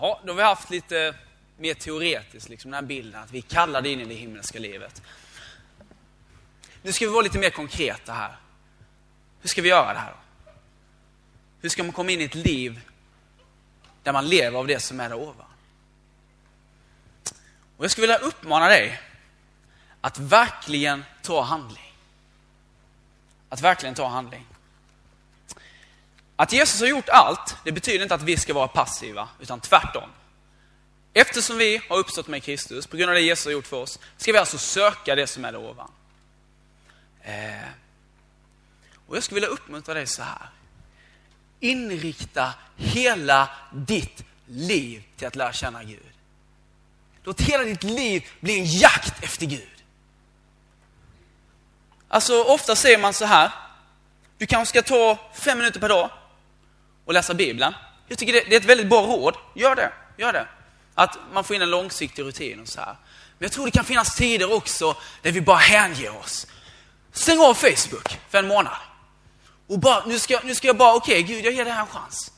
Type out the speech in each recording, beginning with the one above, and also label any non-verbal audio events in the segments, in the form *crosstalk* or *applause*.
Ja, då har vi haft lite mer teoretiskt, liksom den här bilden att vi kallar det in i det himmelska livet. Nu ska vi vara lite mer konkreta här. Hur ska vi göra det här? Då? Hur ska man komma in i ett liv där man lever av det som är där ovan? Och jag skulle vilja uppmana dig att verkligen ta handling. Att verkligen ta handling. Att Jesus har gjort allt, det betyder inte att vi ska vara passiva, utan tvärtom. Eftersom vi har uppstått med Kristus, på grund av det Jesus har gjort för oss, ska vi alltså söka det som är där ovan. Eh, och jag skulle vilja uppmuntra dig så här. Inrikta hela ditt liv till att lära känna Gud. Låt hela ditt liv bli en jakt efter Gud. Alltså ofta säger man så här. Du kanske ska ta fem minuter per dag och läsa Bibeln. Jag tycker det är ett väldigt bra råd. Gör det, gör det. Att man får in en långsiktig rutin och så här. Men jag tror det kan finnas tider också där vi bara hänger oss. Stäng av Facebook för en månad. Och bara, nu ska, nu ska jag bara, okej okay, Gud, jag ger det här en chans.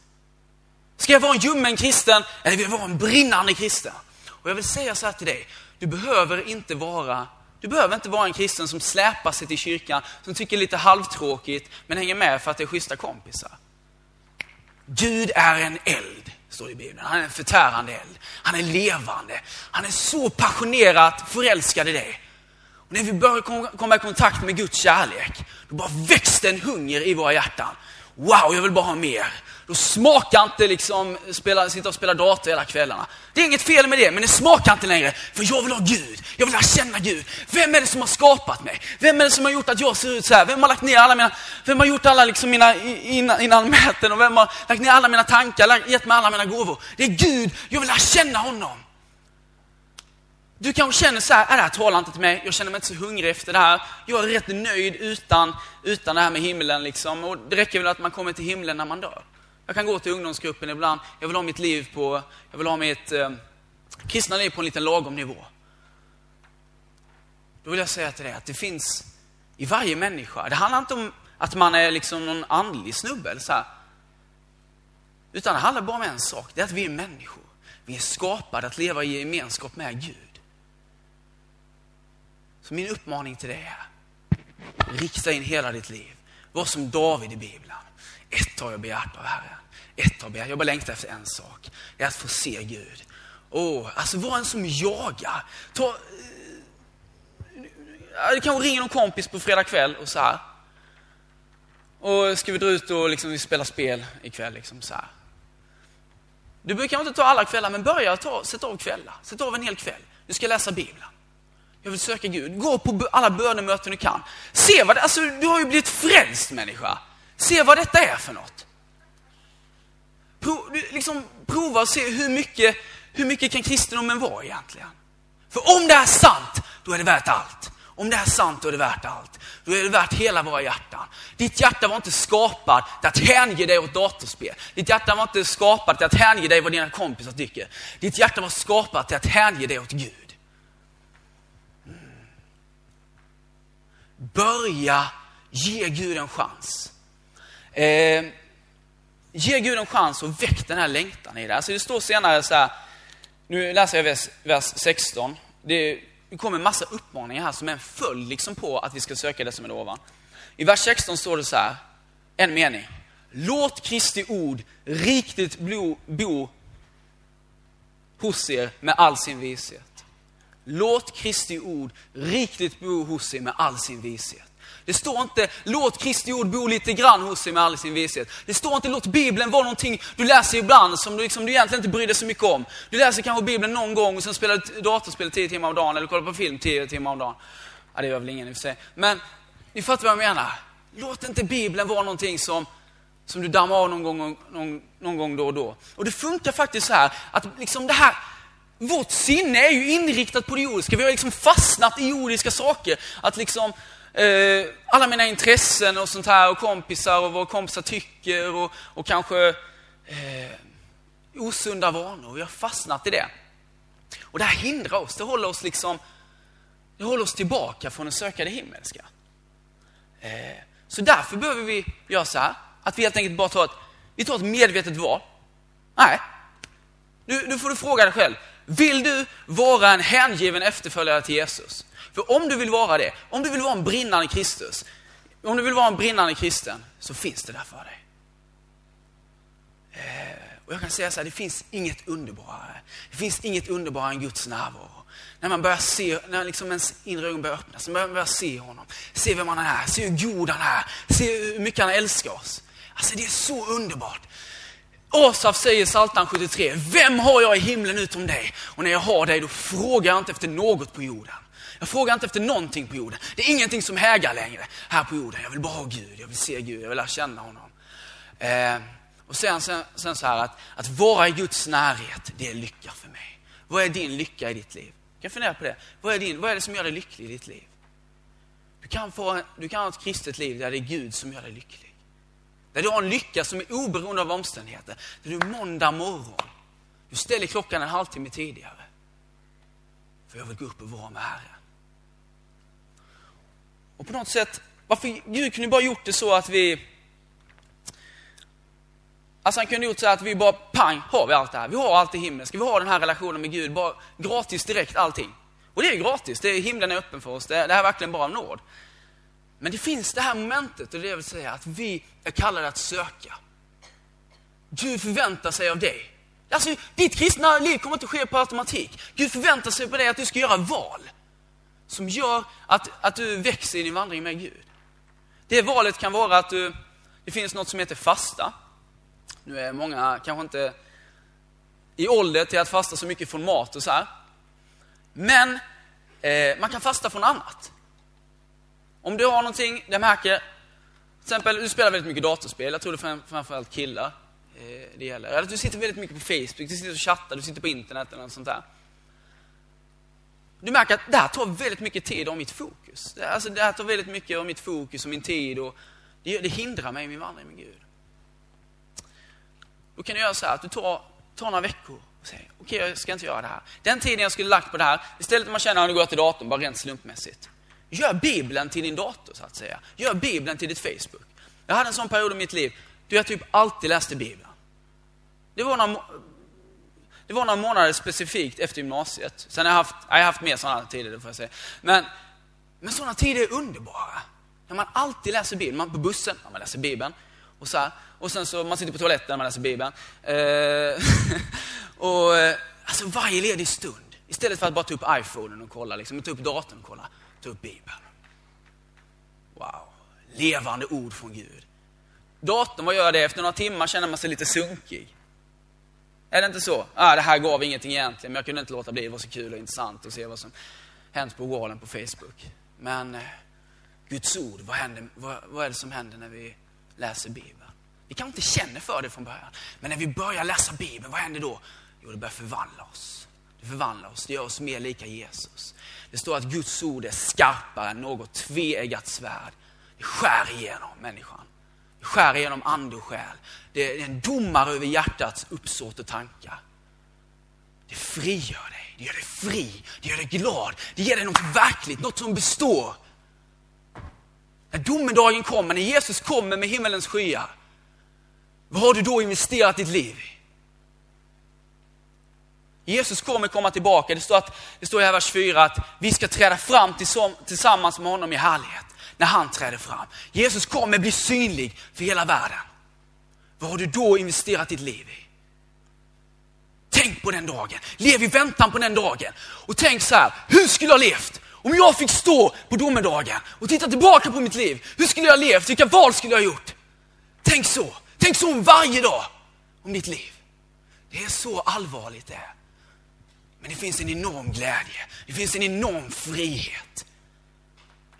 Ska jag vara en ljummen kristen eller vill jag vara en brinnande kristen? Och jag vill säga så här till dig, du behöver inte vara du behöver inte vara en kristen som släpar sig till kyrkan, som tycker det är lite halvtråkigt, men hänger med för att det är schyssta kompisar. Gud är en eld, står det i Bibeln. Han är en förtärande eld. Han är levande. Han är så passionerat förälskad i dig. Och när vi börjar komma i kontakt med Guds kärlek, då bara växte en hunger i våra hjärtan. Wow, jag vill bara ha mer. Då smakar inte liksom spela, sitta och spela dator hela kvällarna. Det är inget fel med det, men det smakar inte längre. För jag vill ha Gud. Jag vill lära känna Gud. Vem är det som har skapat mig? Vem är det som har gjort att jag ser ut så här? Vem har lagt ner alla mina, vem har gjort alla liksom mina innan, innan mäten? Och vem har lagt ner alla mina tankar, gett mig alla mina gåvor? Det är Gud. Jag vill lära känna honom. Du kanske känner så här, är det här talar inte till mig, jag känner mig inte så hungrig efter det här. Jag är rätt nöjd utan, utan det här med himlen liksom. Och det räcker väl att man kommer till himlen när man dör. Jag kan gå till ungdomsgruppen ibland, jag vill ha mitt liv på, jag vill ha mitt eh, kristna liv på en liten lagom nivå. Då vill jag säga till dig att det finns i varje människa, det handlar inte om att man är liksom någon andlig snubbe eller så här. Utan det handlar bara om en sak, det är att vi är människor. Vi är skapade att leva i gemenskap med Gud. Så min uppmaning till dig är, rikta in hela ditt liv. Var som David i Bibeln. Ett har jag begärt av Herren. Ett har jag begärt. Jag bara längtar efter en sak. Det är att få se Gud. Åh, alltså var en som jagar. Ta, eh, du kanske ringer någon kompis på fredag kväll och så här. Och ska vi dra ut och liksom spela spel ikväll liksom så här. Du behöver kanske inte ta alla kvällar, men börja ta, sätt av kvällar. Sätt av en hel kväll. Du ska läsa Bibeln. Jag vill söka Gud. Gå på alla bönemöten du kan. Se vad det, alltså du har ju blivit frälst människa. Se vad detta är för något. Pro, liksom, prova och se hur mycket, hur mycket kan kristendomen vara egentligen. För om det är sant, då är det värt allt. Om det är sant, då är det värt allt. Då är det värt hela våra hjärtan. Ditt hjärta var inte skapat till att hänge dig åt datorspel. Ditt hjärta var inte skapat till att hänge dig vad dina kompisar tycker. Ditt hjärta var skapat till att hänge dig åt Gud. Börja ge Gud en chans. Eh, ge Gud en chans och väck den här längtan i dig. Alltså det står senare så här, nu läser jag vers, vers 16. Det, det kommer en massa uppmaningar här som är en följd liksom på att vi ska söka det som är ovan. I vers 16 står det så här, en mening. Låt Kristi ord riktigt bo, bo hos er med all sin vishet. Låt Kristi ord riktigt bo hos er med all sin vishet. Det står inte låt Kristi ord bo lite grann hos er med all sin vishet. Det står inte låt Bibeln vara någonting du läser ibland som du, liksom, du egentligen inte bryr dig så mycket om. Du läser kanske Bibeln någon gång och sen spelar du datorspel tio timmar om dagen eller kollar på film tio timmar om dagen. Ja, det gör väl ingen i och för sig. Men ni fattar vad jag menar. Låt inte Bibeln vara någonting som, som du dammar av någon gång, någon, någon gång då och då. Och det funkar faktiskt så här att liksom det här vårt sinne är ju inriktat på det jordiska. Vi har liksom fastnat i jordiska saker. Att liksom, eh, alla mina intressen och sånt här och kompisar och vad kompisar tycker och, och kanske eh, osunda vanor. Vi har fastnat i det. Och det här hindrar oss. Det håller oss liksom, det håller oss tillbaka från att söka det himmelska. Eh, så därför behöver vi göra så här, att vi helt enkelt bara tar ett, vi tar ett medvetet val. Nej, Nu, nu får du fråga dig själv, vill du vara en hängiven efterföljare till Jesus? För om du vill vara det, om du vill vara en brinnande Kristus, om du vill vara en brinnande kristen, så finns det där för dig. Eh, och jag kan säga så här, det finns inget underbarare. Det finns inget underbarare än Guds närvaro. När man börjar se, när liksom ens inre ögon börjar öppnas, när man börjar se honom, se vem han är, se hur god han är, se hur mycket han älskar oss. Alltså det är så underbart. Asaf säger i Psaltaren 73, vem har jag i himlen utom dig? Och när jag har dig, då frågar jag inte efter något på jorden. Jag frågar inte efter någonting på jorden. Det är ingenting som hägar längre här på jorden. Jag vill bara ha Gud, jag vill se Gud, jag vill lära känna honom. Eh, och sen, sen, sen så här att, att vara i Guds närhet, det är lycka för mig. Vad är din lycka i ditt liv? Du kan fundera på det. Vad är, din, vad är det som gör dig lycklig i ditt liv? Du kan, få, du kan ha ett kristet liv där det är Gud som gör dig lycklig. Där du har en lycka som är oberoende av omständigheter. Där du måndag morgon, du ställer klockan en halvtimme tidigare. För jag vill gå upp och vara med Herren. Och på något sätt, varför Gud kunde bara gjort det så att vi Alltså han kunde gjort så att vi bara, pang, har vi allt det här. Vi har allt i himlen. Ska vi ha den här relationen med Gud, bara gratis direkt allting. Och det är gratis, det är, himlen är öppen för oss. Det, det här är verkligen bara av nåd. Men det finns det här momentet, och det vill säga att vi är kallade att söka. Gud förväntar sig av dig. Alltså, ditt kristna liv kommer inte ske på automatik. Gud förväntar sig på dig att du ska göra val. Som gör att, att du växer i din vandring med Gud. Det valet kan vara att du, det finns något som heter fasta. Nu är många kanske inte i ålder till att fasta så mycket från mat och så här. Men eh, man kan fasta från annat. Om du har någonting, jag märker, till exempel du spelar väldigt mycket datorspel, jag tror det är framförallt killar eh, det gäller. Eller du sitter väldigt mycket på Facebook, du sitter och chattar, du sitter på internet eller något sånt där. Du märker att det här tar väldigt mycket tid av mitt fokus. Det, alltså, det här tar väldigt mycket av mitt fokus och min tid och det, det hindrar mig i min vandring med Gud. Då kan du göra så här att du tar, tar några veckor och säger, okej okay, jag ska inte göra det här. Den tiden jag skulle lagt på det här, istället för att man känner att du går till datorn bara rent slumpmässigt. Gör Bibeln till din dator så att säga. Gör Bibeln till ditt Facebook. Jag hade en sån period i mitt liv då jag typ alltid läste Bibeln. Det var några, det var några månader specifikt efter gymnasiet. Sen har jag haft, jag har haft mer sådana tider, det får jag säga. Men, men sådana tider är underbara. När man alltid läser Bibeln. Man på bussen, man läser Bibeln. Och, så här, och sen så, man sitter på toaletten när man läser Bibeln. Eh, *laughs* och eh, alltså varje ledig stund. Istället för att bara ta upp iPhonen och kolla, liksom, ta upp datorn och kolla. Ta upp Bibeln. Wow. Levande ord från Gud. Datorn, vad gör det? Efter några timmar känner man sig lite sunkig. Är det inte så? Ah, det här gav ingenting egentligen, men jag kunde inte låta bli. Det var så kul och intressant att se vad som hänt på wallen på Facebook. Men eh, Guds ord, vad, händer, vad, vad är det som händer när vi läser Bibeln? Vi kanske inte känner för det från början. Men när vi börjar läsa Bibeln, vad händer då? Jo, det börjar förvandla oss. Det förvandlar oss, det gör oss mer lika Jesus. Det står att Guds ord är skarpare än något tveeggat svärd. Det skär igenom människan. Det skär igenom ande och själ. Det är en domare över hjärtats uppsåt och tankar. Det frigör dig, det gör dig fri, det gör dig glad, det ger dig något verkligt, något som består. När domedagen kommer, när Jesus kommer med himmelens skyar, vad har du då investerat ditt liv i? Jesus kommer komma tillbaka. Det står, att, det står i vers 4 att vi ska träda fram tillsammans med honom i härlighet. När han träder fram. Jesus kommer bli synlig för hela världen. Vad har du då investerat ditt liv i? Tänk på den dagen. Lev i väntan på den dagen. Och tänk så här, hur skulle jag levt om jag fick stå på domedagen och titta tillbaka på mitt liv? Hur skulle jag levt? Vilka val skulle jag gjort? Tänk så. Tänk så varje dag om ditt liv. Det är så allvarligt det är. Men det finns en enorm glädje. Det finns en enorm frihet.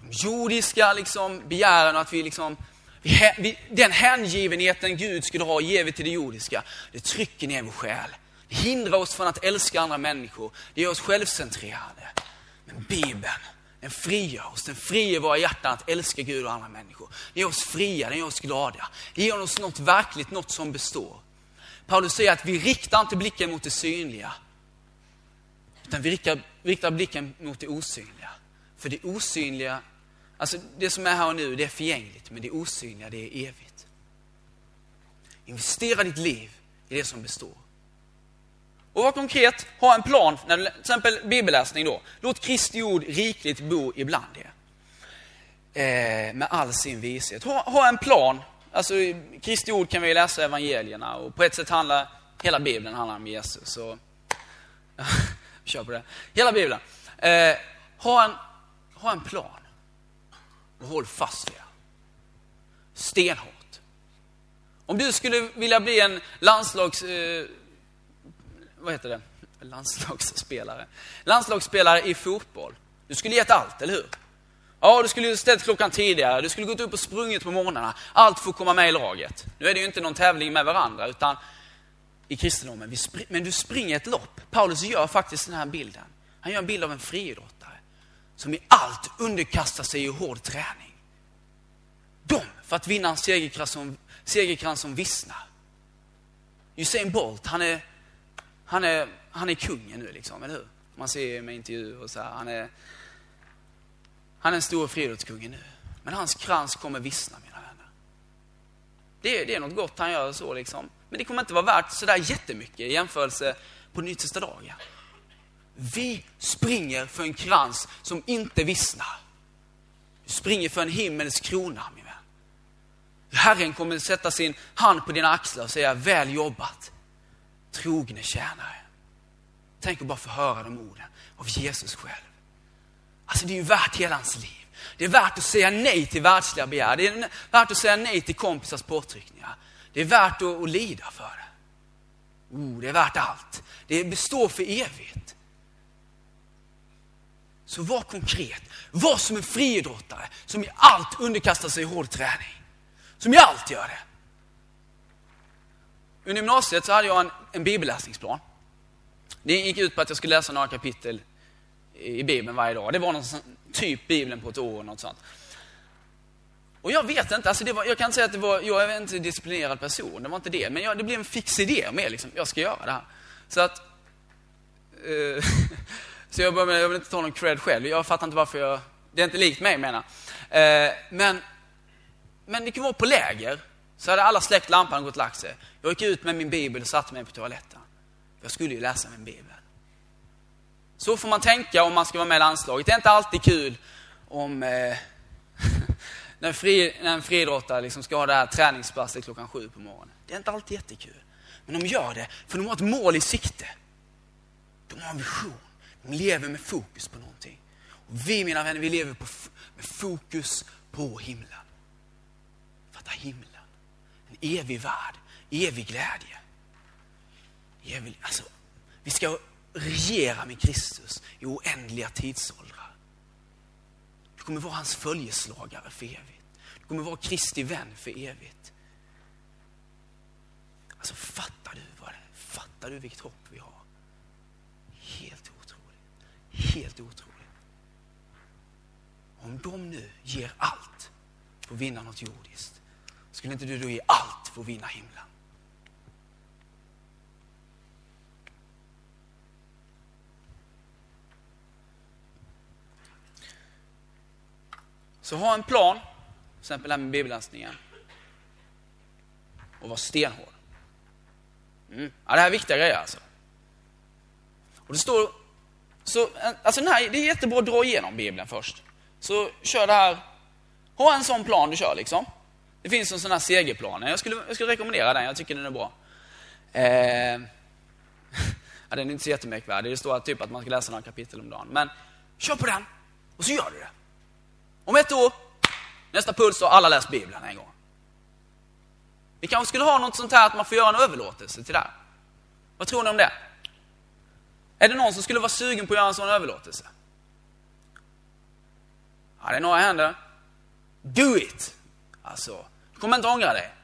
De jordiska liksom, begären att vi liksom, vi, den hängivenheten Gud skulle ha ger vi till det jordiska. Det trycker ner vår själ. Det hindrar oss från att älska andra människor. Det gör oss självcentrerade. Men Bibeln, den frigör oss. Den frigör våra hjärtan att älska Gud och andra människor. Den gör oss fria, den gör oss glada. Den ger oss något verkligt, något som består. Paulus säger att vi riktar inte blicken mot det synliga. Utan vi riktar, riktar blicken mot det osynliga. För det osynliga, alltså det som är här och nu, det är förgängligt. Men det osynliga, det är evigt. Investera ditt liv i det som består. Och var konkret, ha en plan, när du, till exempel bibelläsning då. Låt Kristi ord rikligt bo ibland er. Eh, med all sin vishet. Ha, ha en plan. Alltså Kristi ord kan vi läsa i evangelierna och på ett sätt handlar hela bibeln handlar om Jesus. Och, *laughs* kör på det. Hela bibeln. Eh, ha, en, ha en plan och håll fast vid det. Stenhårt. Om du skulle vilja bli en landslags... Eh, vad heter det? Landslagsspelare. Landslagsspelare i fotboll. Du skulle gett allt, eller hur? Ja, du skulle ställt klockan tidigare, du skulle gått upp och sprungit på morgnarna. Allt för att komma med i laget. Nu är det ju inte någon tävling med varandra, utan i kristendomen. Men du springer ett lopp. Paulus gör faktiskt den här bilden. Han gör en bild av en friidrottare som i allt underkastar sig i hård träning. De, för att vinna en segerkrans som, segerkrans som vissnar. Usain Bolt, han är, han är, han är kungen nu liksom, eller hur? Man ser med intervjuer och så här, han är, han är den stora friidrottskungen nu. Men hans krans kommer vissna, mina vänner. Det, det är något gott han gör så liksom. Men det kommer inte vara värt sådär jättemycket i jämförelse på den yttersta dagen. Vi springer för en krans som inte vissnar. Du springer för en himmelsk krona, min vän. Herren kommer sätta sin hand på dina axlar och säga, väl jobbat, trogne tjänare. Tänk att bara få höra de orden av Jesus själv. Alltså det är ju värt hela hans liv. Det är värt att säga nej till världsliga begär. Det är värt att säga nej till kompisars påtryckningar. Det är värt att, att lida för det. Oh, det är värt allt. Det består för evigt. Så var konkret. Var som en friidrottare som i allt underkastar sig hård träning. Som i allt gör det. Under gymnasiet så hade jag en, en bibelläsningsplan. Det gick ut på att jag skulle läsa några kapitel i Bibeln varje dag. Det var någon sån, typ Bibeln på ett år, något sånt. Och jag vet inte, alltså det var, jag kan inte säga att det var, jag är inte en disciplinerad person, det var inte det. Men jag, det blev en fix idé med liksom, jag ska göra det här. Så att, eh, *laughs* så jag började med, jag vill inte ta någon cred själv, jag fattar inte varför jag, det är inte likt mig menar eh, Men, men det kan vara på läger, så hade alla släckt lampan och gått och lagt sig. Jag gick ut med min bibel och satte mig på toaletten. Jag skulle ju läsa min bibel. Så får man tänka om man ska vara med i landslaget. Det är inte alltid kul om eh, när, fri, när en friidrottare liksom ska ha det här träningspasset klockan sju på morgonen. Det är inte alltid jättekul. Men de gör det för de har ett mål i sikte. De har en vision. De lever med fokus på någonting. Och vi mina vänner, vi lever på, med fokus på himlen. Fatta himlen. En evig värld, evig glädje. Evig, alltså, vi ska regera med Kristus i oändliga tidsåldrar. Du kommer vara hans följeslagare för evigt. Du kommer vara Kristi vän för evigt. Alltså fattar du vad det är? Fattar du vilket hopp vi har? Helt otroligt. Helt otroligt. Om de nu ger allt för att vinna något jordiskt, skulle inte du då ge allt för att vinna himlen? Så ha en plan, till exempel här med bibelläsningen. Och var stenhård. Mm. Ja, det här är viktiga grejer alltså. Och det står, så, alltså den här, det är jättebra att dra igenom Bibeln först. Så kör det här, ha en sån plan du kör liksom. Det finns en sån här segerplan. Jag skulle, jag skulle rekommendera den, jag tycker den är bra. Eh, *laughs* ja, den är inte så jättemärkvärdig. Det står typ att man ska läsa några kapitel om dagen. Men kör på den och så gör du det. Om ett år, nästa puls, har alla läst Bibeln en gång. Vi kanske skulle ha något sånt här att man får göra en överlåtelse till det här. Vad tror ni om det? Är det någon som skulle vara sugen på att göra en sån överlåtelse? Ja, det är några händer. Do it! Alltså, du kommer inte ångra dig.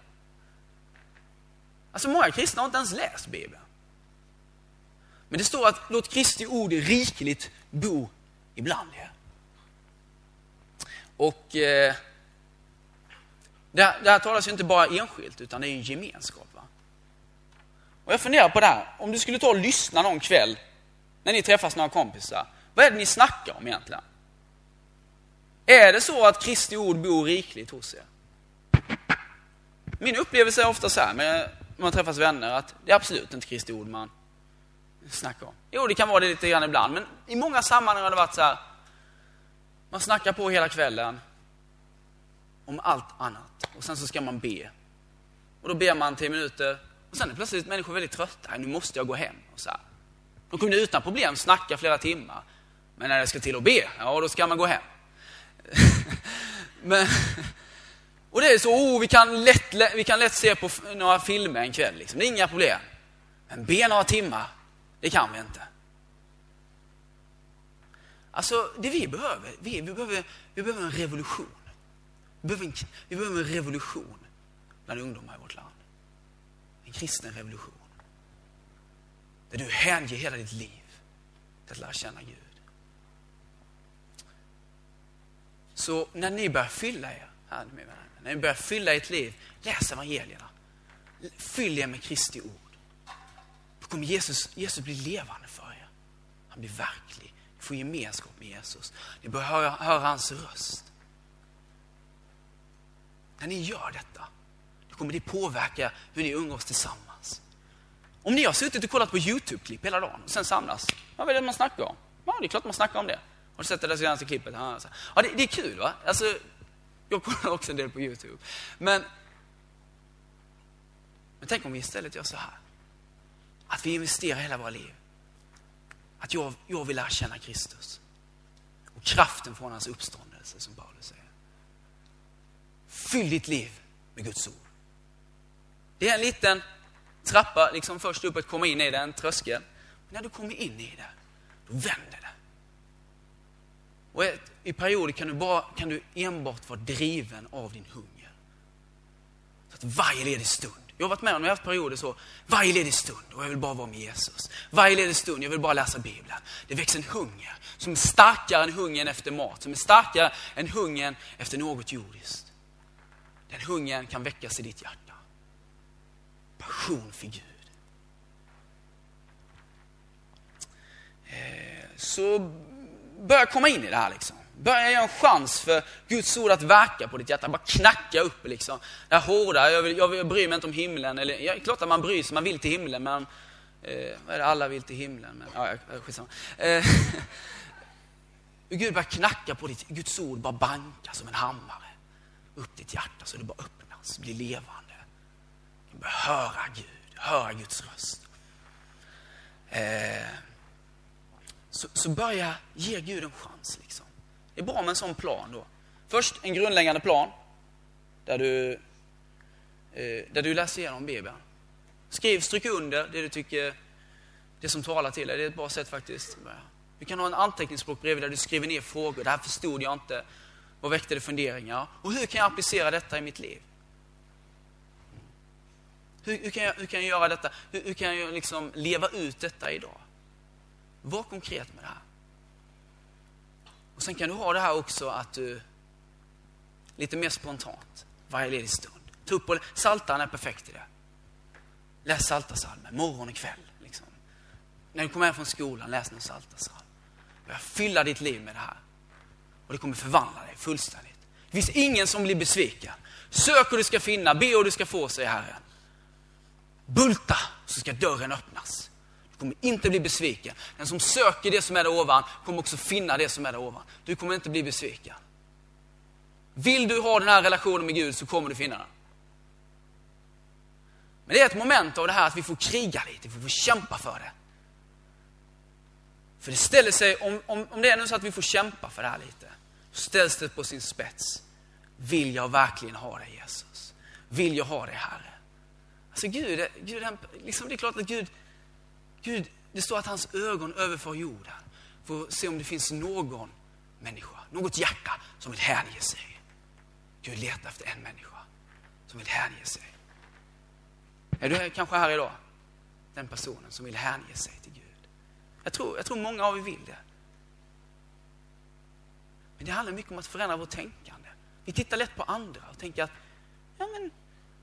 Alltså många kristna har inte ens läst Bibeln. Men det står att låt Kristi ord rikligt bo ibland er. Och eh, det, här, det här talas ju inte bara enskilt, utan det är en gemenskap. Va? Och jag funderar på det här, om du skulle ta och lyssna någon kväll när ni träffas några kompisar, vad är det ni snackar om egentligen? Är det så att Kristi ord bor rikligt hos er? Min upplevelse är ofta så här, när man träffas vänner, att det är absolut inte Kristi ord man, snackar om. Jo, det kan vara det lite grann ibland, men i många sammanhang har det varit så här. Man snackar på hela kvällen om allt annat och sen så ska man be. Och då ber man tio minuter och sen är plötsligt människor väldigt trötta. Nu måste jag gå hem. Och så här. De kunde utan problem snacka flera timmar. Men när det ska till att be, ja då ska man gå hem. *laughs* Men, och det är så, oh, vi, kan lätt, vi kan lätt se på några filmer en kväll, liksom. det är inga problem. Men be några timmar, det kan vi inte. Alltså, det vi behöver, vi, vi, behöver, vi behöver en revolution. Vi behöver en, vi behöver en revolution bland ungdomar i vårt land. En kristen revolution. Där du hänger hela ditt liv till att lära känna Gud. Så när ni börjar fylla er, här med när ni börjar fylla ert liv, läs evangelierna. Fyll er med Kristi ord. Då kommer Jesus, Jesus bli levande för er. Han blir verklig. Gemenskap med Jesus. Ni börjar höra, höra hans röst. När ni gör detta, då kommer det påverka hur ni umgås tillsammans. Om ni har suttit och kollat på YouTube-klipp hela dagen och sen samlas, vad är det man snackar om? Ja, det är klart man snackar om det. Har du sett det där senaste klippet? Ja, det, det, är kul va? Alltså, jag kollar också en del på YouTube. Men, men tänk om vi istället gör så här. Att vi investerar hela våra liv. Att jag, jag vill lära känna Kristus. Och kraften från hans uppståndelse, som Paulus säger. Fyll ditt liv med Guds ord. Det är en liten trappa, liksom först upp att komma in i den, tröskel. Men när du kommer in i det, då vänder det. Och i perioder kan du, bara, kan du enbart vara driven av din hunger. Så att varje ledig stund, jag har varit med om, jag har haft perioder så, varje ledig stund och jag vill bara vara med Jesus. Varje ledig stund, jag vill bara läsa Bibeln. Det växer en hunger som är starkare än hungern efter mat, som är starkare än hungern efter något jordiskt. Den hungern kan väckas i ditt hjärta. Passion för Gud. Eh, så börja komma in i det här liksom. Börja ge en chans för Guds ord att verka på ditt hjärta. Bara knacka upp liksom. Det här hårda, jag, vill, jag, jag bryr mig inte om himlen. Eller, ja, klart att man bryr sig, man vill till himlen men eh, vad är det, alla vill till himlen. Men, ja, skitsamma. Eh, *laughs* Gud börjar knacka på ditt, Guds ord bara banka som en hammare. Upp ditt hjärta så det bara öppnas, blir levande. Du börjar höra Gud, höra Guds röst. Eh, så, så börja ge Gud en chans. Liksom. Det är bra med en sån plan då. Först en grundläggande plan där du, eh, där du läser igenom Bibeln. Skriv, stryk under det du tycker, det som talar till dig. Det är ett bra sätt faktiskt. Du kan ha en anteckningsbok bredvid där du skriver ner frågor. Det här förstod jag inte. Vad väckte det funderingar? Och hur kan jag applicera detta i mitt liv? Hur, hur, kan, jag, hur kan jag göra detta? Hur, hur kan jag liksom leva ut detta idag? Var konkret med det här. Och sen kan du ha det här också att du, lite mer spontant, varje ledig stund. Ta upp och, Saltaren är perfekt i det. Läs Psaltarpsalmen morgon och kväll. Liksom. När du kommer hem från skolan, läs någon Psaltarpsalm. Börja fylla ditt liv med det här. Och det kommer förvandla dig fullständigt. Det finns ingen som blir besviken. Sök och du ska finna, be och du ska få, säger Herren. Bulta, så ska dörren öppnas kommer inte bli besviken. Den som söker det som är där ovan kommer också finna det som är där ovan. Du kommer inte bli besviken. Vill du ha den här relationen med Gud så kommer du finna den. Men det är ett moment av det här att vi får kriga lite, vi får kämpa för det. För det ställer sig, om, om, om det är nu så att vi får kämpa för det här lite, så ställs det på sin spets. Vill jag verkligen ha dig Jesus? Vill jag ha dig Herre? Alltså Gud, Gud liksom det är klart att Gud Gud, det står att hans ögon överför jorden för att se om det finns någon människa, något hjärta som vill hänge sig. Gud letar efter en människa som vill hänge sig. Är du kanske här idag? Den personen som vill hänge sig till Gud. Jag tror, jag tror många av er vill det. Men det handlar mycket om att förändra vårt tänkande. Vi tittar lätt på andra och tänker att ja, men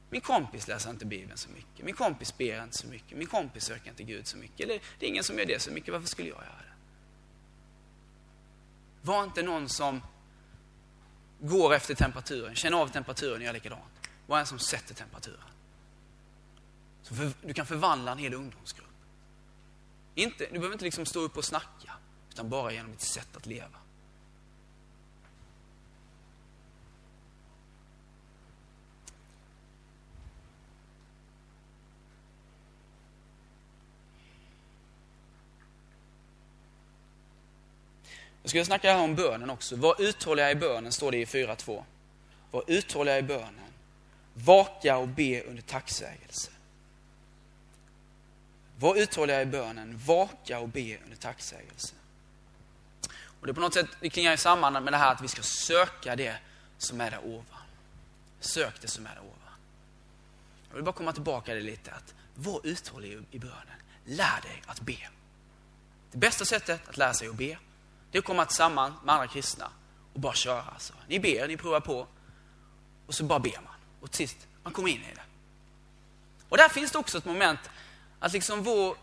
min kompis läser inte Bibeln så mycket. Min kompis ber inte så mycket. Min kompis söker inte Gud så mycket. Eller det är ingen som gör det så mycket. Varför skulle jag göra det? Var inte någon som går efter temperaturen, känner av temperaturen och gör likadant. Var en som sätter temperaturen. Så för, du kan förvandla en hel ungdomsgrupp. Inte, du behöver inte liksom stå upp och snacka, utan bara genom ditt sätt att leva. Jag skulle snacka här om bönen också. Var uthålliga i bönen, står det i 4.2. Var uthålliga i bönen. Vaka och be under tacksägelse. Var uthålliga i bönen, vaka och be under tacksägelse. Och det är på något sätt, det klingar samman med det här att vi ska söka det som är där ovan. Sök det som är där ovan. Jag vill bara komma tillbaka till det lite, att var uthållig i bönen. Lär dig att be. Det bästa sättet att lära sig att be, det är att komma tillsammans med andra kristna och bara köra. Alltså. Ni ber, ni provar på och så bara ber man. Och till sist, man kommer in i det. Och där finns det också ett moment att liksom vår,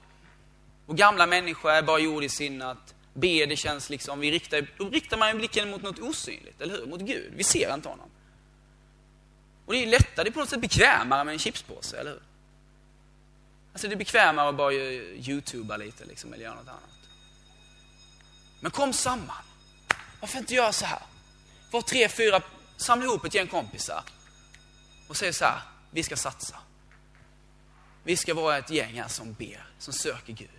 vår gamla människa är bara jord i sinnet. Be, det känns liksom, vi riktar, då riktar man blicken mot något osynligt, eller hur? Mot Gud. Vi ser inte honom. Och det är lättare, det är på något sätt bekvämare med en chipspåse, eller hur? Alltså det är bekvämare att bara youtuba lite liksom, eller göra något annat. Men kom samman. Varför inte göra så här? Var tre, fyra, samla ihop ett gäng kompisar och säg så här, vi ska satsa. Vi ska vara ett gäng här som ber, som söker Gud.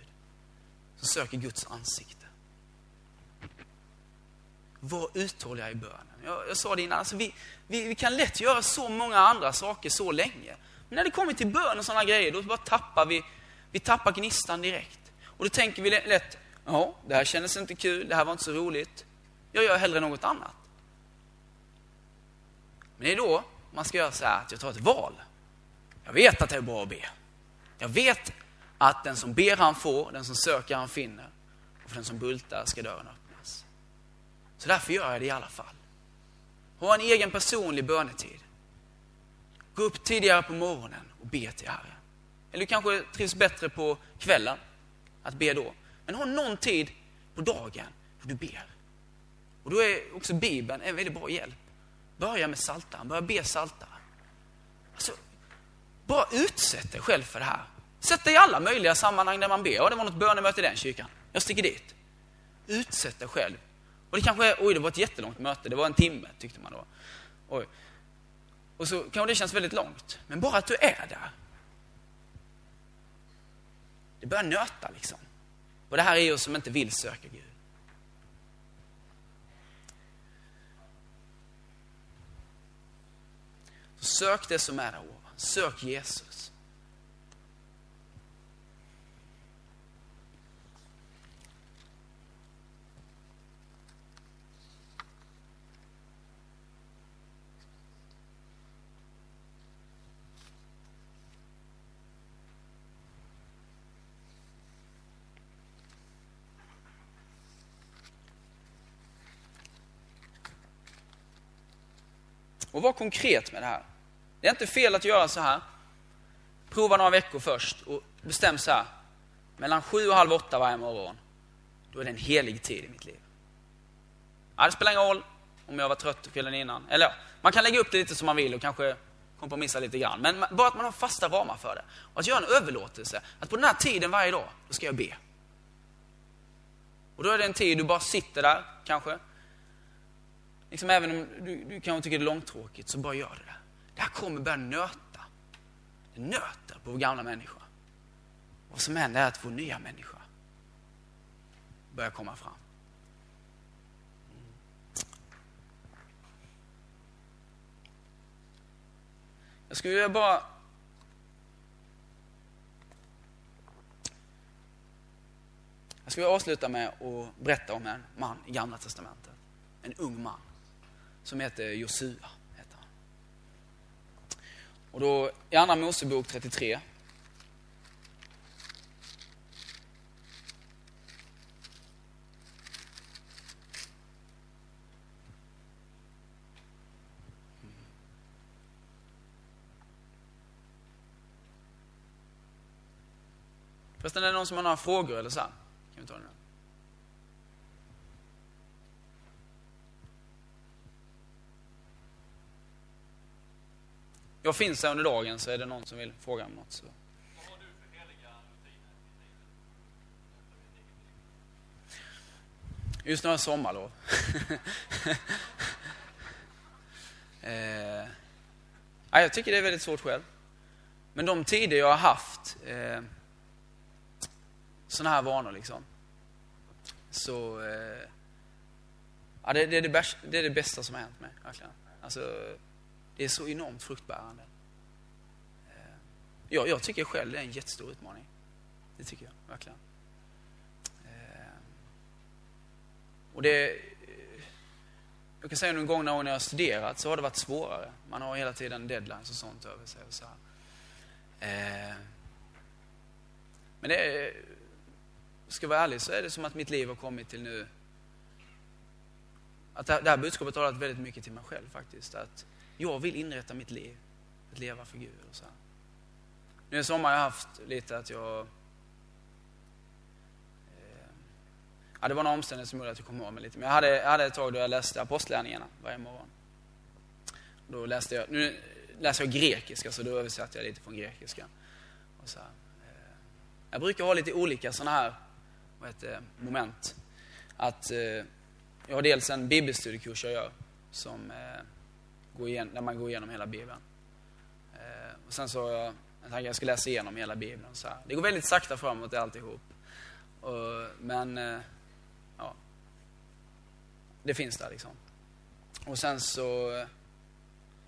Som söker Guds ansikte. Var uthålliga i bönen. Jag, jag sa det innan, alltså vi, vi, vi, kan lätt göra så många andra saker så länge. Men när det kommer till bön och sådana grejer, då bara tappar vi, vi tappar gnistan direkt. Och då tänker vi lätt, ja, det här kändes inte kul, det här var inte så roligt. Jag gör hellre något annat. Men det är då man ska göra så här att jag tar ett val. Jag vet att det är bra att be. Jag vet att den som ber han får, den som söker han finner. Och för den som bultar ska dörren öppnas. Så därför gör jag det i alla fall. Ha en egen personlig bönetid. Gå upp tidigare på morgonen och be till Herren. Eller du kanske trivs bättre på kvällen, att be då. Men ha någon tid på dagen då du ber. Och då är också Bibeln en väldigt bra hjälp. Börja med saltan, börja be saltaren. Alltså, bara utsätt dig själv för det här. Sätt dig i alla möjliga sammanhang där man ber. Ja, det var något bönemöte i den kyrkan. Jag sticker dit. Utsätt dig själv. Och det kanske är, oj det var ett jättelångt möte, det var en timme tyckte man då. Oj. Och så kanske det känns väldigt långt. Men bara att du är där. Det börjar nöta liksom. Och det här är ju som inte vill söka Gud. Så sök det som är där ovan. Sök Jesus. Och var konkret med det här. Det är inte fel att göra så här. Prova några veckor först och bestäm så här. Mellan sju och halv åtta varje morgon, då är det en helig tid i mitt liv. Ja, det spelar ingen roll om jag var trött kvällen innan. Eller ja, man kan lägga upp det lite som man vill och kanske kompromissa lite grann. Men bara att man har fasta ramar för det. Och att göra en överlåtelse. Att på den här tiden varje dag, då ska jag be. Och då är det en tid du bara sitter där, kanske. Liksom även om du, du kanske tycker det är långtråkigt, så bara gör det. Det här kommer börja nöta. Det nöter på vår gamla människa. Vad som händer är att vår nya människa börjar komma fram. Jag skulle vilja bara Jag skulle avsluta med att berätta om en man i Gamla Testamentet. En ung man som hette Josua. Och då i Andra Mosebok 33 Förresten, är det någon som har några frågor eller så? Kan vi ta det nu? Jag finns här under dagen, så är det någon som vill fråga om något. Så. Just nu har jag sommarlov. *laughs* eh, ja, jag tycker det är väldigt svårt själv. Men de tider jag har haft eh, sådana här vanor liksom. Så eh, ja, det, det, är det, bästa, det är det bästa som har hänt mig, verkligen. Alltså, det är så enormt fruktbärande. Eh, ja, jag, tycker själv det är en jättestor utmaning. Det tycker jag, verkligen. Eh, och det, eh, jag kan säga någon gång när jag har studerat så har det varit svårare. Man har hela tiden deadlines och sånt över sig. Och så här. Men det är, ska jag vara ärlig så är det som att mitt liv har kommit till nu. Att det här, budskapet har talat väldigt mycket till mig själv faktiskt. Att jag vill inrätta mitt liv, att leva för Gud. Och så här. Nu i sommar har jag haft lite att jag... Eh, ja, det var några omständigheter som gjorde att jag kom ihåg mig lite. Men jag hade, jag hade ett tag då jag läste Apostlagärningarna varje morgon. Då läste jag, nu läser jag grekiska, så då översatte jag lite från grekiska. Och så här. Eh, jag brukar ha lite olika sådana här vad heter, moment. Att eh, jag har dels en bibelstudiekurs jag gör, som, eh, går igen, där man går igenom hela Bibeln. Eh, och sen så har jag en tanke att jag ska läsa igenom hela Bibeln. Så här. Det går väldigt sakta framåt alltihop. Och, men, eh, ja. Det finns där liksom. Och sen så eh,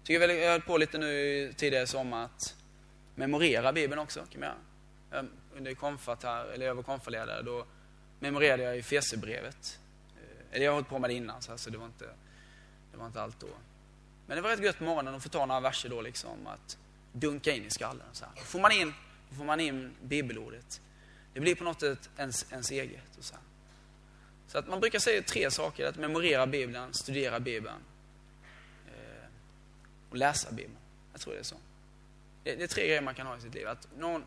Tycker väl jag höll på lite nu tidigare som att memorera Bibeln också. Kan jag. Ehm, under konfat här, eller jag var konfaledare, då memorerade jag i Fesebrevet. Eller jag har hållit på med det innan, så alltså det, var inte, det var inte allt då. Men det var rätt gött på morgonen att få ta några verser då liksom, att dunka in i skallen. Så här. Då får man in, då får man in bibelordet. Det blir på något sätt ens, ens eget. Och så, här. så att man brukar säga tre saker, att memorera Bibeln, studera Bibeln eh, och läsa Bibeln. Jag tror det är så. Det, det är tre grejer man kan ha i sitt liv. Att någon,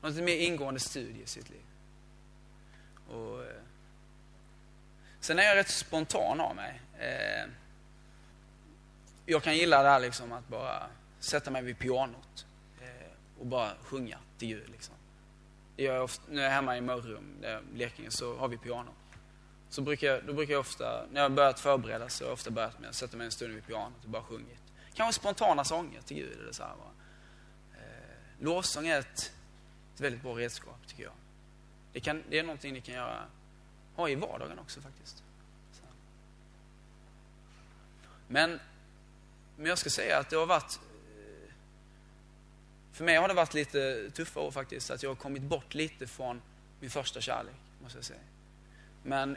något mer ingående studie i sitt liv. Och, eh, sen är jag rätt spontan av mig. Eh, jag kan gilla det här liksom att bara sätta mig vid pianot eh, och bara sjunga till Gud. Liksom. Jag ofta, när jag är hemma i Mörrum, Blekinge, så har vi piano. Så brukar, då brukar jag ofta, när jag har börjat förbereda så har jag ofta börjat med att sätta mig en stund vid pianot och bara sjungit. Kanske spontana sånger till Gud. Eller så här, bara. Eh, lovsång är ett, ett väldigt bra redskap, tycker jag. Det, kan, det är någonting ni kan göra, ha i vardagen också faktiskt. Men, men jag ska säga att det har varit eh, för mig har det varit lite tuffa år faktiskt. Att jag har kommit bort lite från min första kärlek, måste jag säga. Men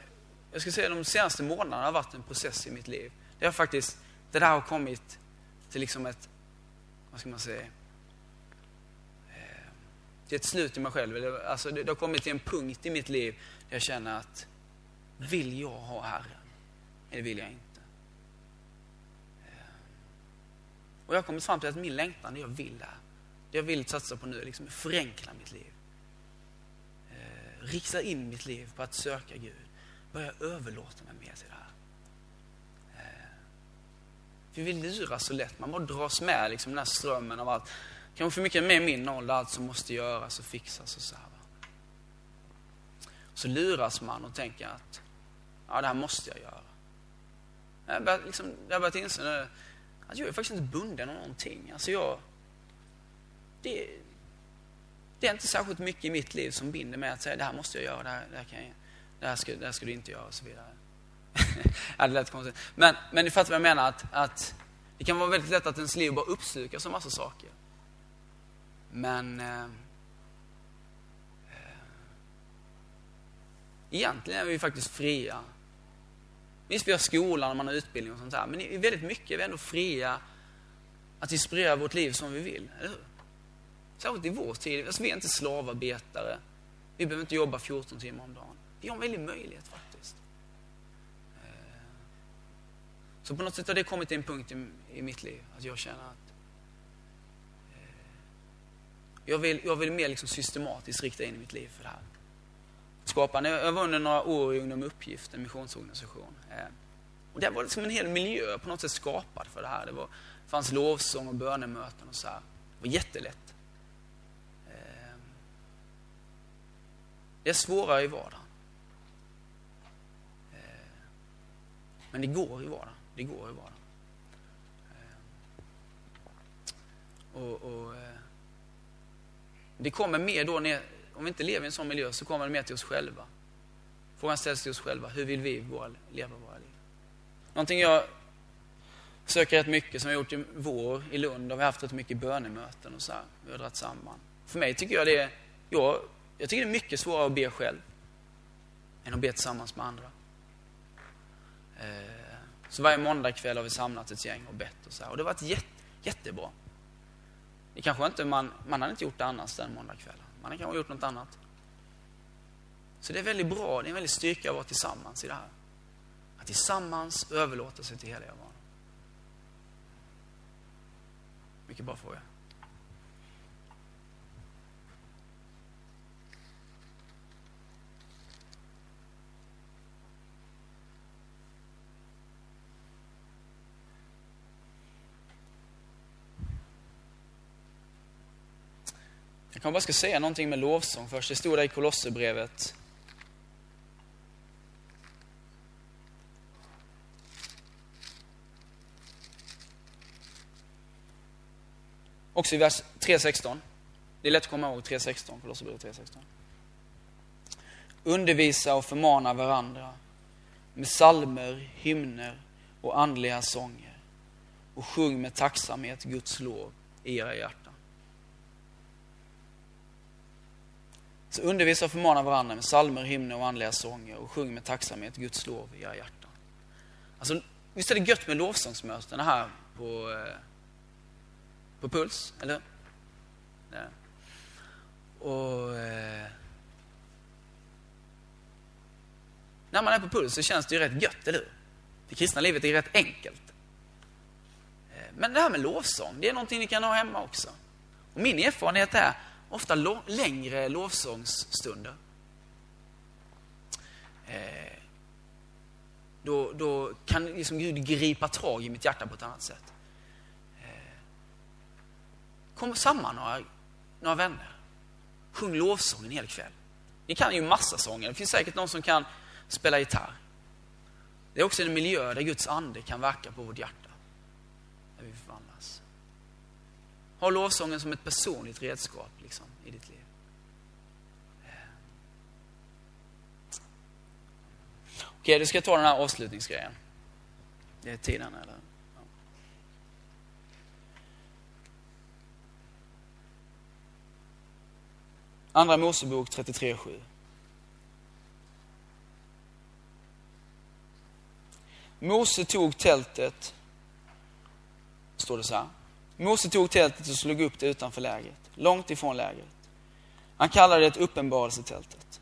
jag ska säga att de senaste månaderna har varit en process i mitt liv. Det har faktiskt, det där har kommit till liksom ett, vad ska man säga, eh, till ett slut i mig själv. Alltså det, det har kommit till en punkt i mitt liv där jag känner att, vill jag ha Herren? Eller vill jag inte? Eh, och jag har kommit fram till att min längtan, det jag vill är, det jag vill satsa på nu är liksom förenkla mitt liv. Eh, rikta in mitt liv på att söka Gud. Börja överlåta mig mer till det här. Eh, för vi luras så lätt. Man bara dras med liksom, den här strömmen av allt. Kanske för mycket med min ålder, allt som måste göras och fixas och så här. Så luras man och tänker att ja, det här måste jag göra. Jag har börjat, liksom, jag har börjat inse nu, Alltså jag är faktiskt inte bunden av någonting. Alltså jag, det, det är inte särskilt mycket i mitt liv som binder mig att säga det här måste jag göra, det här, det här, kan jag, det här, ska, det här ska du inte göra och så vidare. *laughs* ja, det lät konstigt. Men, men ni fattar vad jag menar, att, att det kan vara väldigt lätt att ens liv bara uppslukas av massa saker. Men eh, eh, egentligen är vi faktiskt fria. Visst, vi har skolan och man har utbildning och sånt där, men i väldigt mycket är vi ändå fria att inspirera vårt liv som vi vill, eller hur? Särskilt i vår tid. Alltså, vi är inte slavarbetare. Vi behöver inte jobba 14 timmar om dagen. Vi har en väldig möjlighet faktiskt. Eh, så på något sätt har det kommit till en punkt i, i mitt liv, att jag känner att eh, jag, vill, jag vill mer liksom systematiskt rikta in mitt liv för det här skapande. jag var under några år i Ungdom Uppgift, en missionsorganisation. Eh, och det var liksom en hel miljö på något sätt skapad för det här. Det, var, det fanns lovsång och bönemöten och så här. Det var jättelätt. Eh, det är svårare i vardagen. Eh, men det går i vardagen. Det går i vardagen. Och, och, det kommer mer då, när om vi inte lever i en sån miljö, så kommer det mer till oss själva. Frågan ställs till oss själva, hur vill vi våra, leva våra liv? Någonting jag söker rätt mycket, som vi har gjort i vår i Lund, har vi haft rätt mycket bönemöten och så här. Vi har dragit samman. För mig tycker jag det är, jag, jag tycker det är mycket svårare att be själv än att be tillsammans med andra. Eh, så varje måndagkväll har vi samlat ett gäng och bett och så här. Och det har varit jätte, jättebra. Det kanske inte man, man hade inte gjort det annars den måndagkvällen. Man har kanske gjort något annat. Så det är väldigt bra, det är en väldig styrka att vara tillsammans i det här. Att tillsammans överlåta sig till heliga barn. Mycket bra fråga. Jag bara ska säga någonting med lovsång först. Det stod där i Kolosserbrevet. Också i vers 3.16. Det är lätt att komma ihåg 3.16, Kolosserbrevet 3.16. Undervisa och förmana varandra med salmer, hymner och andliga sånger och sjung med tacksamhet Guds lov i era hjärtan. Så undervisa och förmana varandra med salmer, hymner och andliga sånger och sjung med tacksamhet Guds lov i era hjärtan. Alltså, visst är det gött med lovsångsmöten här på, eh, på Puls, eller ja. Och... Eh, när man är på Puls så känns det ju rätt gött, eller hur? Det kristna livet är rätt enkelt. Eh, men det här med lovsång, det är någonting ni kan ha hemma också. Och min erfarenhet är ofta lo längre lovsångsstunder. Eh, då, då kan liksom Gud gripa tag i mitt hjärta på ett annat sätt. Eh, kom samman några, några vänner. Sjung lovsång en hel kväll. Ni kan ju massa sånger. Det finns säkert någon som kan spela gitarr. Det är också en miljö där Guds ande kan verka på vårt hjärta. Där vi förvandlas. Ha lovsången som ett personligt redskap liksom, i ditt liv. Okej, du ska ta den här avslutningsgrejen. Det är tiden, eller? Andra Mosebok 33.7. Mose tog tältet, står det så här. Mose tog tältet och slog upp det utanför lägret, långt ifrån lägret. Han kallade det uppenbarelsetältet.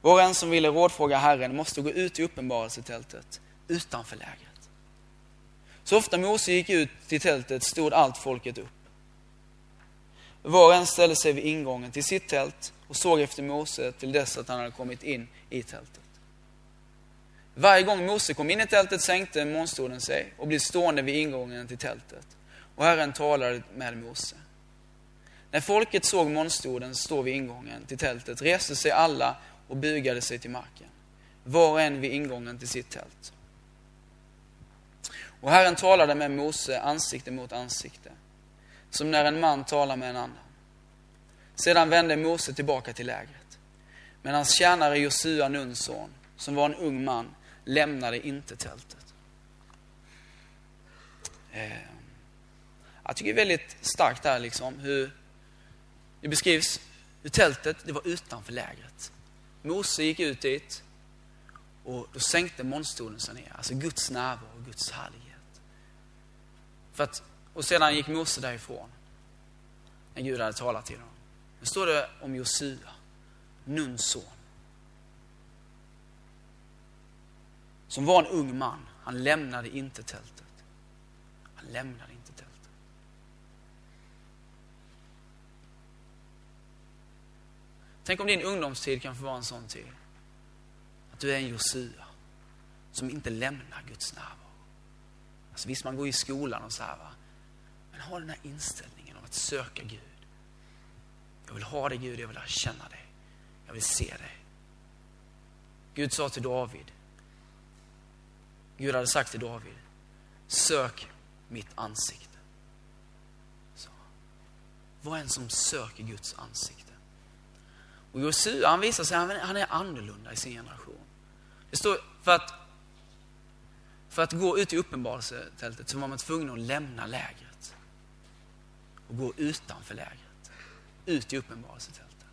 Var och en som ville rådfråga Herren måste gå ut i uppenbarelsetältet utanför lägret. Så ofta Mose gick ut till tältet stod allt folket upp. Var och en ställde sig vid ingången till sitt tält och såg efter Mose till dess att han hade kommit in i tältet. Varje gång Mose kom in i tältet sänkte månstolen sig och blev stående vid ingången till tältet. Och Herren talade med Mose. När folket såg monstorden stå vid ingången till tältet reste sig alla och bugade sig till marken. Var och en vid ingången till sitt tält. Och Herren talade med Mose ansikte mot ansikte, som när en man talar med en annan. Sedan vände Mose tillbaka till lägret. Men hans tjänare Josua, Nuns son, som var en ung man, lämnade inte tältet. Eh, jag tycker det är väldigt starkt där liksom hur det beskrivs hur tältet, det var utanför lägret. Mose gick ut dit och då sänkte monstolen sig ner. Alltså Guds närvaro och Guds härlighet. För att, och sedan gick Mose därifrån. När Gud hade talat till honom. Nu står det om Josua, Nuns son. Som var en ung man. Han lämnade inte tältet. Han lämnade inte tältet. Tänk om din ungdomstid kan få vara en sån tid. Att du är en Josua som inte lämnar Guds närvaro. Alltså visst, man går i skolan och så här va. Men ha den här inställningen om att söka Gud. Jag vill ha dig Gud, jag vill lära känna dig. Jag vill se dig. Gud sa till David, Gud hade sagt till David, sök mitt ansikte. Så. Var en som söker Guds ansikte. Och Josua, han visar sig, han är annorlunda i sin generation. Det står, för att, för att gå ut i uppenbarelsetältet så var man tvungen att lämna lägret. Och gå utanför lägret. Ut i uppenbarelsetältet.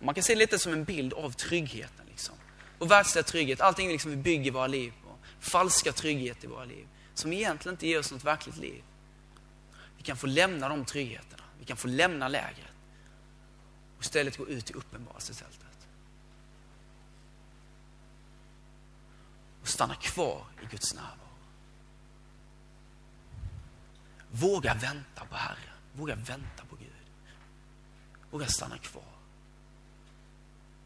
Man kan se det lite som en bild av tryggheten. Liksom. Och världsliga trygghet, allting liksom vi bygger våra liv på. Falska trygghet i våra liv. Som egentligen inte ger oss något verkligt liv. Vi kan få lämna de tryggheterna. Vi kan få lämna lägret. Och istället gå ut i uppenbarelsetältet. Och stanna kvar i Guds närvaro. Våga vänta på Herren. Våga vänta på Gud. Våga stanna kvar.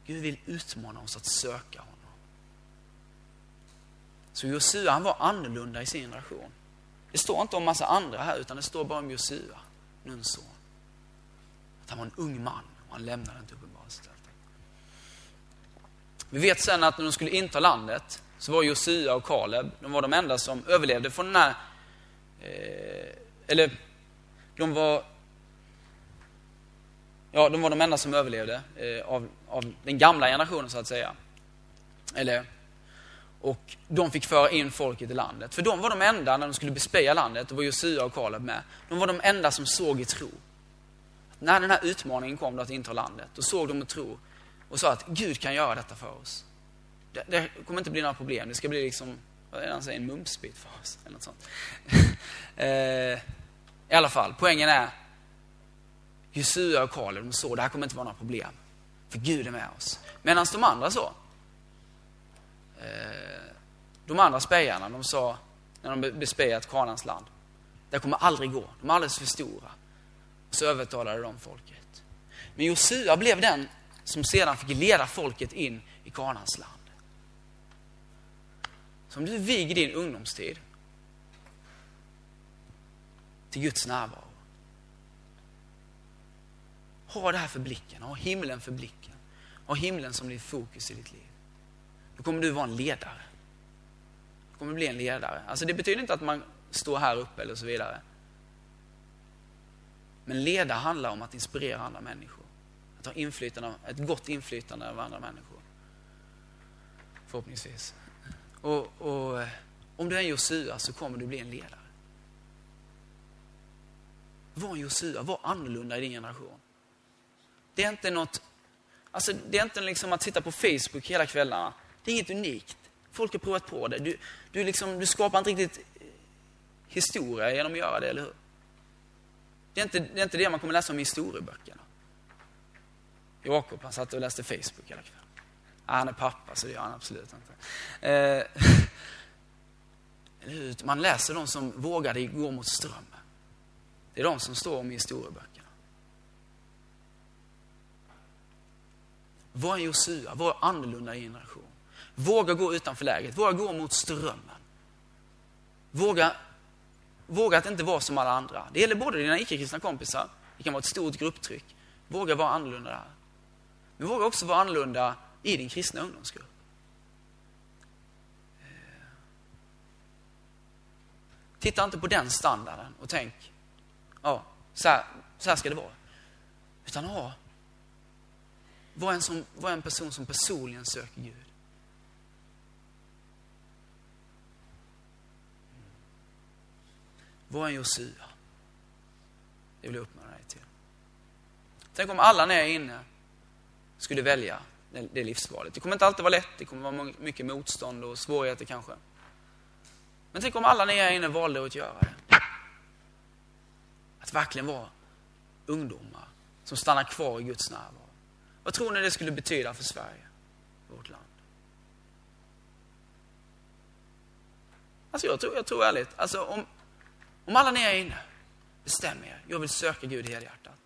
Gud vill utmana oss att söka honom. Så Josua han var annorlunda i sin generation. Det står inte om massa andra här utan det står bara om Josua, Nuns son. Att han var en ung man han lämnade inte uppenbarelsetältet. Vi vet sen att när de skulle inta landet så var Josua och Kaleb, de var de enda som överlevde från den här, eh, eller de var ja, de var de enda som överlevde eh, av, av den gamla generationen så att säga. Eller, och de fick föra in folket i landet. För de var de enda, när de skulle bespeja landet, och var Josua och Kaleb med, de var de enda som såg i tro. När den här utmaningen kom då att inta landet, då såg de med tro och sa att Gud kan göra detta för oss. Det, det kommer inte bli några problem, det ska bli liksom, vad är det han säger, en mumsbit för oss. Eller något sånt. *laughs* Eh, I alla fall, poängen är, Jesua och Kaleb, de såg det här kommer inte vara några problem. För Gud är med oss. Medan de andra så. Eh, de andra spejarna, de sa, när de bespejat Kanans land. Det kommer aldrig gå, de är alldeles för stora. Så övertalade de folket. Men Josua blev den som sedan fick leda folket in i Kanans land. Så om du viger din ungdomstid till Guds närvaro ha det här för blicken, ha himlen för blicken. Ha himlen som din fokus i ditt liv. Då kommer du vara en ledare. Du kommer bli en ledare. Alltså det betyder inte att man står här uppe eller så vidare. Men leda handlar om att inspirera andra människor. Att ha inflytande, ett gott inflytande över andra människor. Förhoppningsvis. Och, och eh, om du är en Josua så kommer du bli en ledare. Var en Josua, var annorlunda i din generation. Det är inte något, alltså det är inte liksom att sitta på Facebook hela kvällarna. Det är inget unikt. Folk har provat på det. Du, du, liksom, du skapar inte riktigt eh, historia genom att göra det, eller hur? Det är, inte, det är inte det man kommer läsa om i historieböckerna. Jakob, han satt och läste Facebook hela kvällen. han är pappa, så det gör han absolut inte. Eh, *laughs* man läser de som vågade gå mot strömmen. Det är de som står om i historieböckerna. Var en Josua, var annorlunda generation. Våga gå utanför lägret, våga gå mot strömmen. Våga, våga att inte vara som alla andra. Det gäller både dina icke-kristna kompisar, det kan vara ett stort grupptryck. Våga vara annorlunda där. Men våga också vara annorlunda i din kristna ungdomsgrupp. Eh. Titta inte på den standarden och tänk, ja, så här, så här ska det vara. Utan ja, var en, som, var en person som personligen söker Gud. Var en Josua. Det vill jag uppmana dig till. Tänk om alla när jag är inne skulle välja det, livsvalet. Det kommer inte alltid vara lätt, det kommer vara mycket motstånd och svårigheter kanske. Men tänk om alla när jag är inne valde att göra det. Att verkligen vara ungdomar som stannar kvar i Guds närvaro. Vad tror ni det skulle betyda för Sverige, vårt land? Alltså jag tror, jag tror ärligt, alltså om, om alla ni är inne bestämmer er, jag vill söka Gud i hela hjärtat.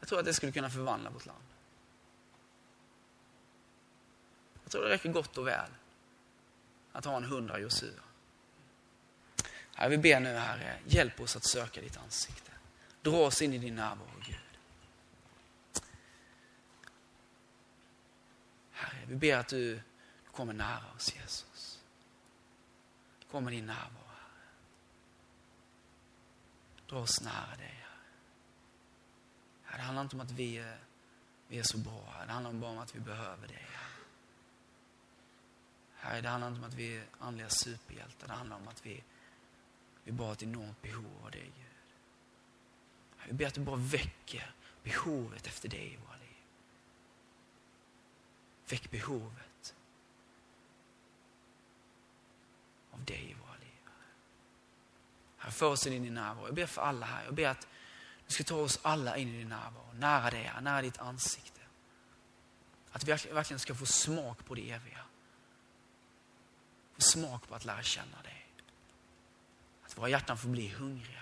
Jag tror att det skulle kunna förvandla vårt land. Jag tror det räcker gott och väl att ha en hundra Josua. Herre, vi ber nu Herre, hjälp oss att söka ditt ansikte. Dra oss in i din närvaro Gud. Herre, Vi ber att du kommer nära oss Jesus. Kom med din närvaro. Dra oss nära dig. Herre. Det handlar inte om att vi är, vi är så bra. Det handlar bara om att vi behöver dig. Herre, det handlar inte om att vi är andliga superhjältar. Det handlar om att vi, vi bara har ett enormt behov av dig, Gud. Vi ber att du bara väcker behovet efter dig i våra liv. Väck behovet av dig i våra liv. Herre, för oss in i din närvaro. Jag ber för alla här. Jag ber att du ska ta oss alla in i din närvaro. Nära dig, nära ditt ansikte. Att vi verkligen ska få smak på det eviga. Få smak på att lära känna dig. Att våra hjärtan får bli hungriga